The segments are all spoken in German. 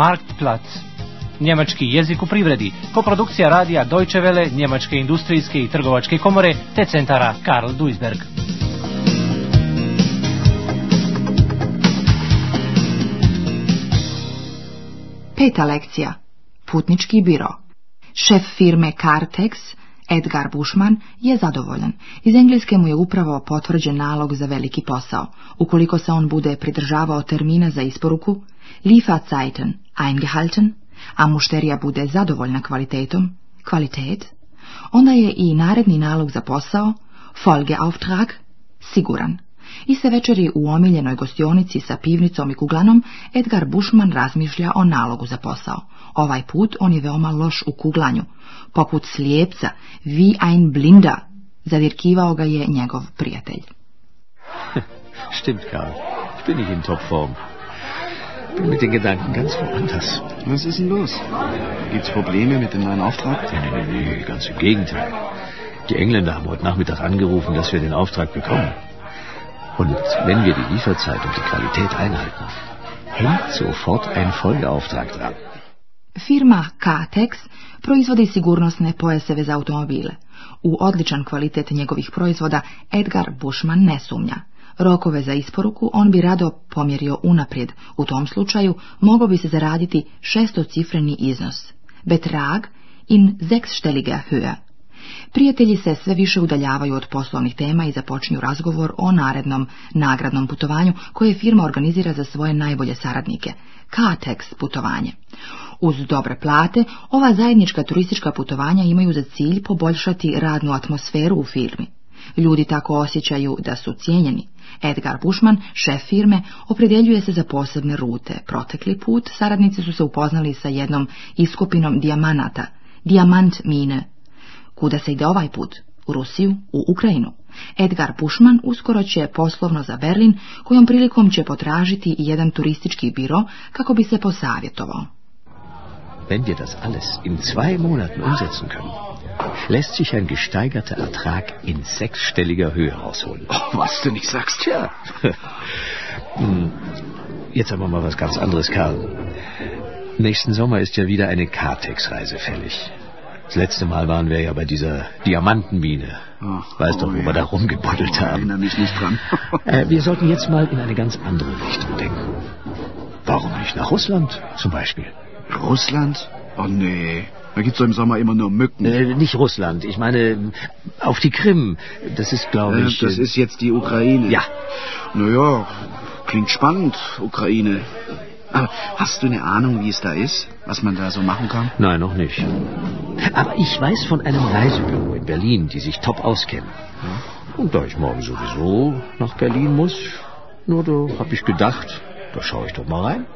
Marktplatz. Njemački jezik u privredi, koprodukcija radija Deutsche Welle, Njemačke industrijske i trgovačke komore te centara Karl Duisberg. Peta lekcija. Putnički biro. Šef firme Cartex, Edgar Bushman, je zadovoljan. Iz Engleske mu je upravo potvrđen nalog za veliki posao. Ukoliko se on bude pridržavao termina za isporuku, Lieferzeiten eingehalten, a mušterija bude zadovoljna kvalitetom, kvalitet, onda je i naredni nalog za posao, Folgeauftrag, siguran. I se večeri u omiljenoj gostionici sa pivnicom i kuglanom, Edgar Bushman razmišlja o nalogu za posao. Ovaj put on je veoma loš u kuglanju. Poput slijepca, wie ein Blinder, zadirkivao ga je njegov prijatelj. Stimmt, Karl. Ich bin nicht in Topform. Bin mit den Gedanken ganz woanders. Was ist denn los? Gibt's Probleme mit dem neuen Auftrag? Nee, nee, nee, nee, ganz im Gegenteil. Die Engländer haben heute Nachmittag angerufen, dass wir den Auftrag bekommen. Und wenn wir die Lieferzeit und die Qualität einhalten, hängt sofort ein Folgeauftrag dran. Firma Catex proizvodi sigurnosne pojaseve za automobile. U odličan kvalitet njegovih proizvoda Edgar Bushman ne sumnja. Rokove za isporuku on bi rado pomjerio unaprijed. U tom slučaju mogao bi se zaraditi šestocifreni iznos. Betrag in sechsstelliger Höhe. Prijatelji se sve više udaljavaju od poslovnih tema i započinju razgovor o narednom nagradnom putovanju koje firma organizira za svoje najbolje saradnike. Catex putovanje. Uz dobre plate, ova zajednička turistička putovanja imaju za cilj poboljšati radnu atmosferu u firmi. Ljudi tako osjećaju da su cijenjeni. Edgar Bushman, šef firme, opredjeljuje se za posebne rute. Protekli put saradnici su se upoznali sa jednom iskupinom dijamanata, dijamant mine. Kuda se ide ovaj put? U Rusiju, u Ukrajinu. Edgar Bushman uskoro će poslovno za Berlin, kojom prilikom će potražiti jedan turistički biro kako bi se posavjetovao. Wenn wir das alles in zwei Monaten umsetzen können, lässt sich ein gesteigerter Ertrag in sechsstelliger Höhe rausholen. Oh, was du nicht sagst. Tja. Hm, Jetzt aber mal was ganz anderes, Karl. Nächsten Sommer ist ja wieder eine Cartex-Reise fällig. Das letzte Mal waren wir ja bei dieser Diamantenmine. Ach, weißt oh doch, wo ja. wir da rumgebuddelt Ich haben. erinnere mich nicht dran. Äh, wir sollten jetzt mal in eine ganz andere Richtung denken. Warum nicht nach Russland zum Beispiel? Russland? Oh nee, da gibt's doch im Sommer immer nur Mücken. Äh, nicht Russland, ich meine auf die Krim. Das ist, glaube Äh, ich... das äh, ist jetzt die Ukraine. Ja, Naja, klingt spannend, Ukraine. Aber hast du eine Ahnung, wie es da ist? Was man da so machen kann? nein, noch nicht. Aber ich weiß von einem Reisebüro in Berlin, die sich top auskennen. Und da ich morgen sowieso nach Berlin muss, nur da habe ich gedacht, da schaue ich doch mal rein.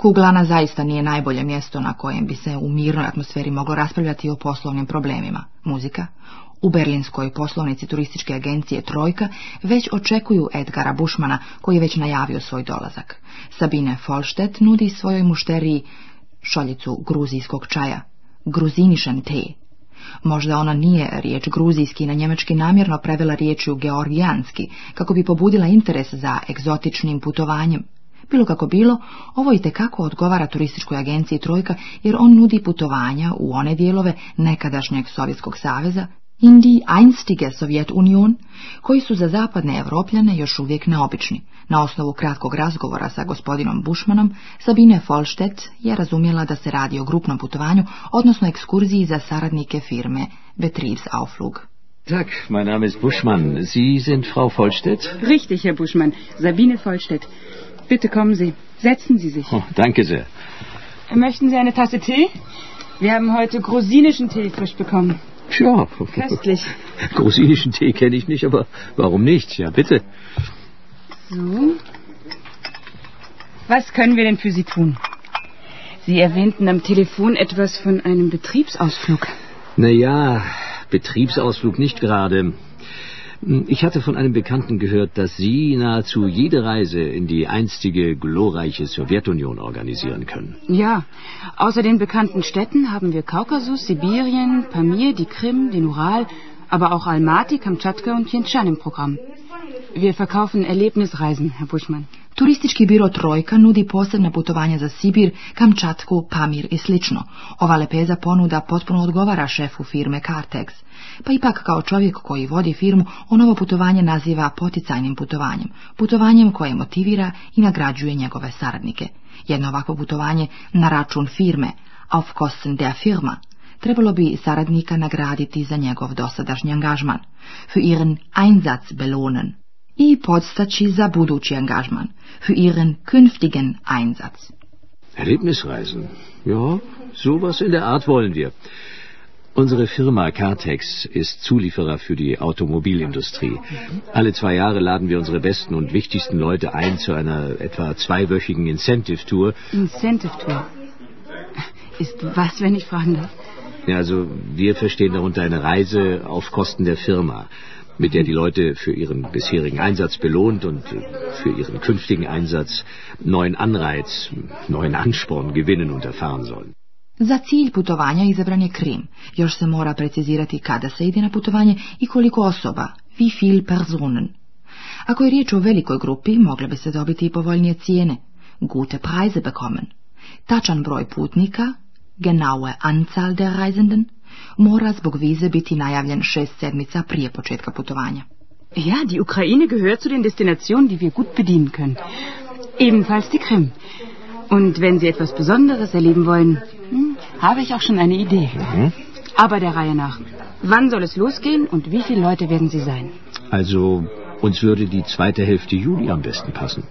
Kuglana zaista nije najbolje mjesto na kojem bi se u mirnoj atmosferi moglo raspravljati o poslovnim problemima. Muzika. U berlinskoj poslovnici turističke agencije Trojka već očekuju Edgara Bushmana koji je već najavio svoj dolazak. Sabine Folstedt nudi svojoj mušteriji šoljicu gruzijskog čaja, gruzinišan te. Možda ona nije riječ gruzijski na njemački namjerno prevela riječju georgijanski, kako bi pobudila interes za egzotičnim putovanjem. Bilo kako bilo, ovo i tekako odgovara turističkoj agenciji Trojka jer on nudi putovanja u one dijelove nekadašnjeg Sovjetskog saveza, in die einstige Sovjetunion, koji su za zapadne Evropljane još uvijek neobični. Na osnovu kratkog razgovora sa gospodinom Bushmanom, Sabine Folstedt je razumjela da se radi o grupnom putovanju, odnosno ekskurziji za saradnike firme Betriebsauflug. Tag, mein Name ist Buschmann. Sie sind Frau Vollstedt? Richtig, Herr Buschmann. Sabine Vollstedt. Bitte kommen Sie. Setzen Sie sich. Oh, danke sehr. Möchten Sie eine Tasse Tee? Wir haben heute grusinischen Tee frisch bekommen. Ja, Köstlich. grusinischen Tee kenne ich nicht, aber warum nicht? Ja, bitte. So. Was können wir denn für Sie tun? Sie erwähnten am Telefon etwas von einem Betriebsausflug. Naja, Betriebsausflug nicht gerade. Ich hatte von einem Bekannten gehört, dass Sie nahezu jede Reise in die einstige glorreiche Sowjetunion organisieren können. Ja, außer den bekannten Städten haben wir Kaukasus, Sibirien, Pamir, die Krim, den Ural, aber auch Almaty, Kamtschatka und Tientschan im Programm. Wir verkaufen Erlebnisreisen, Herr Buschmann. Turistički biro Trojka nudi posebne putovanja za Sibir, Kamčatku, Pamir i slično. Ova lepeza ponuda potpuno odgovara šefu firme Cartex. Pa ipak kao čovjek koji vodi firmu, on ovo putovanje naziva poticajnim putovanjem, putovanjem koje motivira i nagrađuje njegove saradnike. Jedno ovakvo putovanje na račun firme, auf Kosten der Firma, trebalo bi saradnika nagraditi za njegov dosadašnji angažman, für ihren Einsatz belohnen, i podstaći za budući angažman, für ihren künftigen Einsatz. Erlebnisreisen. Ja, sowas in der Art wollen wir. Unsere Firma Cartex ist Zulieferer für die Automobilindustrie. Alle zwei Jahre laden wir unsere besten und wichtigsten Leute ein zu einer etwa zweiwöchigen Incentive-Tour. Incentive-Tour? Ist was, wenn ich fragen darf? Ja, also wir verstehen darunter eine Reise auf Kosten der Firma, mit der die Leute für ihren bisherigen Einsatz belohnt und für ihren künftigen Einsatz neuen Anreiz, neuen Ansporn gewinnen und erfahren sollen. Za cilj putovanja izabran je Krim. Još se mora precizirati kada se ide na putovanje i koliko osoba, wie viel Personen. Ako je riječ o velikoj grupi, mogle bi se dobiti i povoljnije cijene, gute Preise bekommen. Tačan broj putnika, genaue Anzahl der Reisenden, mora zbog vize biti najavljen šest sedmica prije početka putovanja. Ja, die Ukraine gehört zu den Destinationen, die wir gut bedienen können. Ebenfalls die Krim. Und wenn Sie etwas Besonderes erleben wollen, hm, habe ich auch schon eine Idee. Mhm. Aber der Reihe nach. Wann soll es losgehen und wie viele Leute werden Sie sein? Also uns würde die zweite Hälfte Juli am besten passen.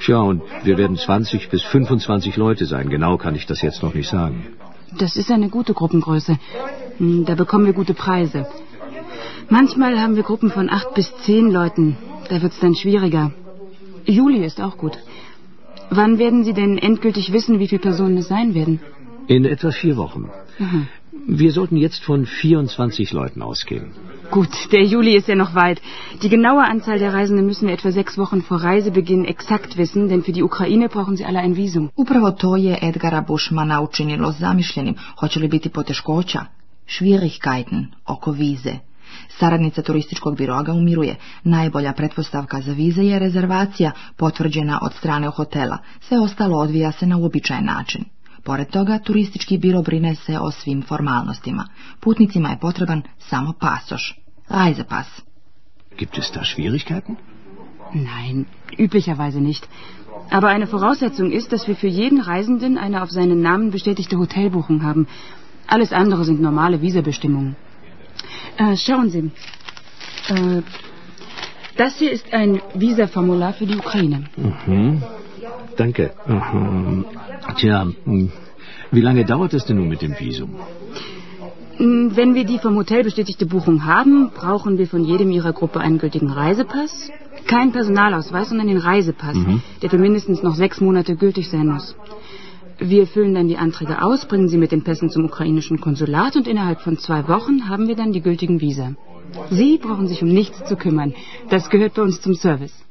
Tja, und wir werden 20 bis 25 Leute sein. Genau kann ich das jetzt noch nicht sagen. Das ist eine gute Gruppengröße. Hm, Da bekommen wir gute Preise. Manchmal haben wir Gruppen von acht bis zehn Leuten. Da wird es dann schwieriger. Juli ist auch gut. Wann werden Sie denn endgültig wissen, wie viele Personen es sein werden? In etwa vier Wochen. Wir sollten jetzt von 24 Leuten ausgehen. Gut, der Juli ist ja noch weit. Die genaue Anzahl der Reisenden müssen wir etwa sechs Wochen vor Reisebeginn exakt wissen, denn für die Ukraine brauchen sie alle ein Visum. Upravo to je Edgara Bushmana učinilo zamišljenim. Hoće li biti poteškoća? Schwierigkeiten oko vize. Saradnica turističkog biroa ga umiruje. Najbolja pretpostavka za vize je rezervacija potvrđena od strane hotela. Sve ostalo odvija se na uobičajen način. Pored toga, turistički biro brine se o svim formalnostima. Putnicima je potreban samo pasoš. Reisepass. Gibt es da Schwierigkeiten? Nein, üblicherweise nicht. Aber eine Voraussetzung ist, dass wir für jeden Reisenden eine auf seinen Namen bestätigte Hotelbuchung haben. Alles andere sind normale Visabestimmungen. Äh, schauen Sie. Äh, das hier ist ein Visaformular für die Ukraine. Mhm. Danke. Mhm. Tja, hm, wie lange dauert es denn nun mit dem Visum? Wenn wir die vom Hotel bestätigte Buchung haben, brauchen wir von jedem Ihrer Gruppe einen gültigen Reisepass. Kein Personalausweis, sondern den Reisepass, der für mindestens noch sechs Monate gültig sein muss. Wir füllen dann die Anträge aus, bringen sie mit den Pässen zum ukrainischen Konsulat und innerhalb von zwei Wochen haben wir dann die gültigen Visa. Sie brauchen sich um nichts zu kümmern. Das gehört bei uns zum Service.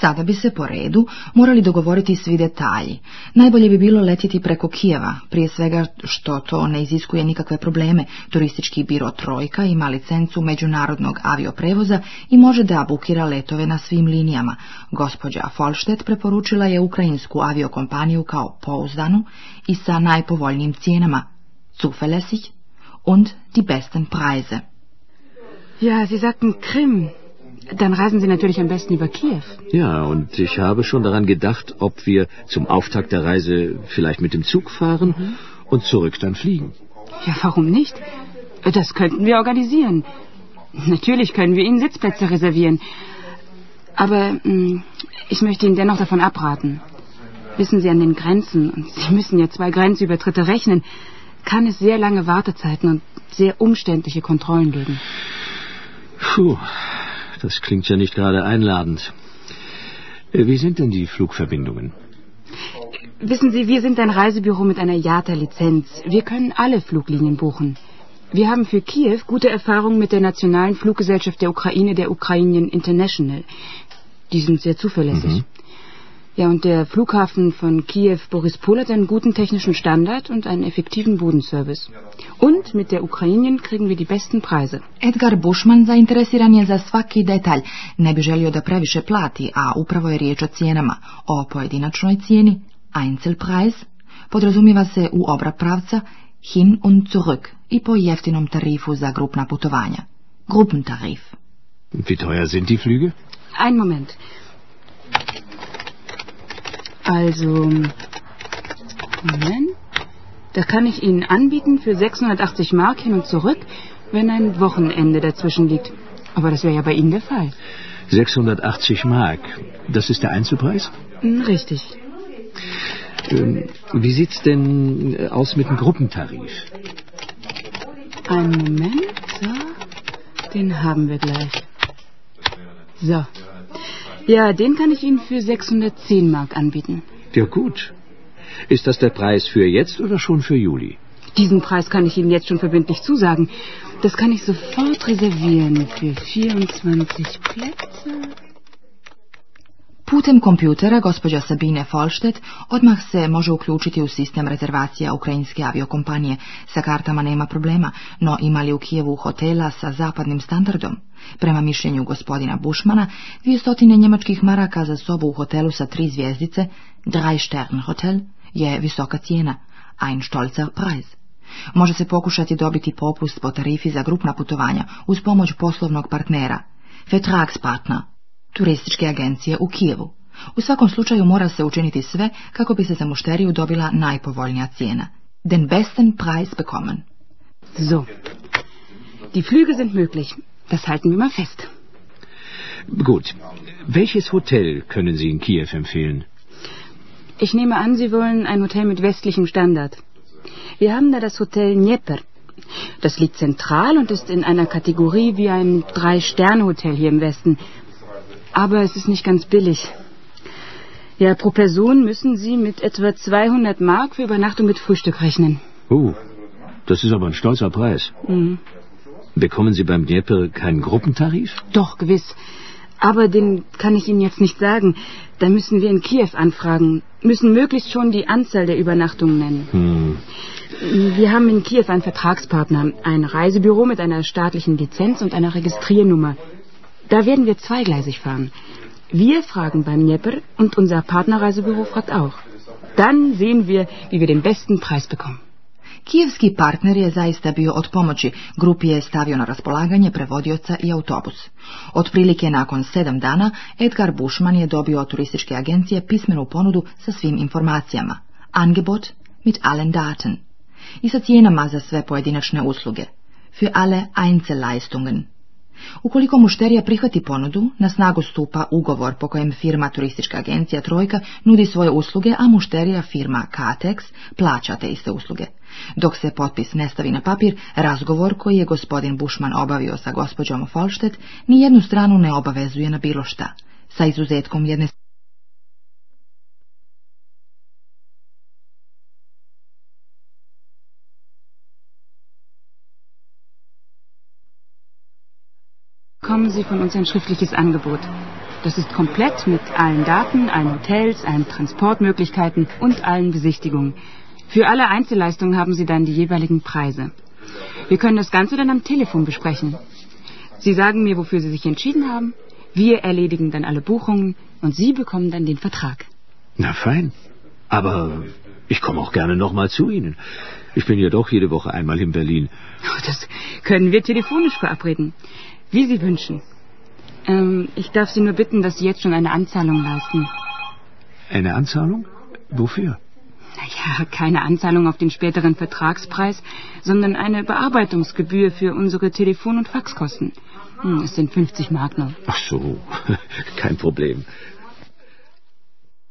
Sada bi se po redu morali dogovoriti svi detalji. Najbolje bi bilo letjeti preko Kijeva, prije svega što to ne iziskuje nikakve probleme. Turistički biro Trojka ima licencu međunarodnog avioprevoza i može da bukira letove na svim linijama. Gospođa Folštet preporučila je ukrajinsku aviokompaniju kao pouzdanu i sa najpovoljnijim cijenama. Zuverlässig und die besten Preise. Ja, Sie sagten Krim. Dann reisen Sie natürlich am besten über Kiew. Ja, und ich habe schon daran gedacht, ob wir zum Auftakt der Reise vielleicht mit dem Zug fahren und zurück dann fliegen. Ja, warum nicht? Das könnten wir organisieren. Natürlich können wir Ihnen Sitzplätze reservieren. Aber mh, ich möchte Ihnen dennoch davon abraten. Wissen Sie, an den Grenzen, und Sie müssen ja zwei Grenzübertritte rechnen, kann es sehr lange Wartezeiten und sehr umständliche Kontrollen geben. Puh, das klingt ja nicht gerade einladend. Äh, Wie sind denn die Flugverbindungen? Wissen Sie, wir sind ein Reisebüro mit einer IATA-Lizenz. Wir können alle Fluglinien buchen. Wir haben für Kiew gute Erfahrungen mit der nationalen Fluggesellschaft der Ukraine, der Ukrainian International. Die sind sehr zuverlässig. Ja, und der Flughafen von Kiew Borispol hat einen guten technischen Standard und einen effektiven Bodenservice. Und mit der Ukrainien kriegen wir die besten Preise. Edgar Bushman zainteresiran je za svaki detalj, ne bi želio da previše plati, a upravo je riječ o cijenama. O pojedinačnoj cijeni, Einzelpreis, podrazumijeva se u obra pravca hin und zurück i po jeftinom tarifu za grupna putovanja. Gruppentarif. Wie teuer sind die Flüge? Ein Moment. Also, Moment. Da kann ich Ihnen anbieten für 680 Mark hin und zurück, wenn ein Wochenende dazwischen liegt. Aber das wäre ja bei Ihnen der Fall. 680 Mark. Das ist der Einzelpreis? Hm, Richtig. Ähm, wie sieht's denn äh, aus mit dem Gruppentarif? Einen Moment. So. Den haben wir gleich. So. Ja, den kann ich Ihnen für 610 Mark anbieten. Ja gut. Ist das der Preis für jetzt oder schon für Juli? Diesen Preis kann ich Ihnen jetzt schon verbindlich zusagen. Das kann ich sofort reservieren für 24 Plätze. Putem kompjutera gospođa Sabine Folštet odmah se može uključiti u sistem rezervacija ukrajinske aviokompanije. Sa kartama nema problema, no ima li u Kijevu hotela sa zapadnim standardom? Prema mišljenju gospodina Bušmana, 200 njemačkih maraka za sobu u hotelu sa tri zvijezdice, Drei Stern Hotel, je visoka cijena, ein stolzer Preis. Može se pokušati dobiti popust po tarifi za grupna putovanja uz pomoć poslovnog partnera, Vertragspartner, turističke agencije u Kijevu. U svakom slučaju mora se učiniti sve kako bi se za mušteriju dobila najpovoljnija cijena. Den besten Preis bekommen. So. Die Flüge sind möglich. Das halten wir mal fest. Gut. Welches Hotel können Sie in Kiew empfehlen? Ich nehme an, Sie wollen ein Hotel mit westlichem Standard. Wir haben da das Hotel Dnieper. Das liegt zentral und ist in einer Kategorie wie ein Drei-Sterne-Hotel hier im Westen. Aber es ist nicht ganz billig. Ja, pro Person müssen Sie mit etwa 200 Mark für Übernachtung mit Frühstück rechnen. Oh, das ist aber ein stolzer Preis. Mhm. Bekommen Sie beim Dnieper keinen Gruppentarif? Doch, gewiss. Aber den kann ich Ihnen jetzt nicht sagen. Da müssen wir in Kiew anfragen, müssen möglichst schon die Anzahl der Übernachtungen nennen. Hm. Wir haben in Kiew einen Vertragspartner, ein Reisebüro mit einer staatlichen Lizenz und einer Registriernummer. Da werden wir zweigleisig fahren. Wir fragen beim Dnieper und unser Partnerreisebüro fragt auch. Dann sehen wir, wie wir den besten Preis bekommen. Kijevski partner je zaista bio od pomoći, grupi je stavio na raspolaganje prevodioca i autobus. Otprilike nakon sedam dana Edgar Bushman je dobio od turističke agencije pismenu ponudu sa svim informacijama. Angebot mit allen Daten. I sa cijenama za sve pojedinačne usluge. Für alle Einzelleistungen. Ukoliko mušterija prihvati ponudu, na snagu stupa ugovor po kojem firma turistička agencija Trojka nudi svoje usluge, a mušterija firma Katex plaća te iste usluge. Dok se potpis ne stavi na papir, razgovor koji je gospodin Bušman obavio sa gospođom Folštet ni jednu stranu ne obavezuje na bilo šta, sa izuzetkom jedne bekommen Sie von uns ein schriftliches Angebot. Das ist komplett mit allen Daten, allen Hotels, allen Transportmöglichkeiten und allen Besichtigungen. Für alle Einzelleistungen haben Sie dann die jeweiligen Preise. Wir können das Ganze dann am Telefon besprechen. Sie sagen mir, wofür Sie sich entschieden haben. Wir erledigen dann alle Buchungen und Sie bekommen dann den Vertrag. Na fein. Aber ich komme auch gerne nochmal zu Ihnen. Ich bin ja doch jede Woche einmal in Berlin. Das können wir telefonisch verabreden. Wie Sie wünschen. Ähm, ich darf Sie nur bitten, dass Sie jetzt schon eine Anzahlung leisten. Eine Anzahlung? Wofür? Naja, keine Anzahlung auf den späteren Vertragspreis, sondern eine Bearbeitungsgebühr für unsere Telefon- und Faxkosten. Hm, es sind 50 Mark noch. Ach so, kein Problem.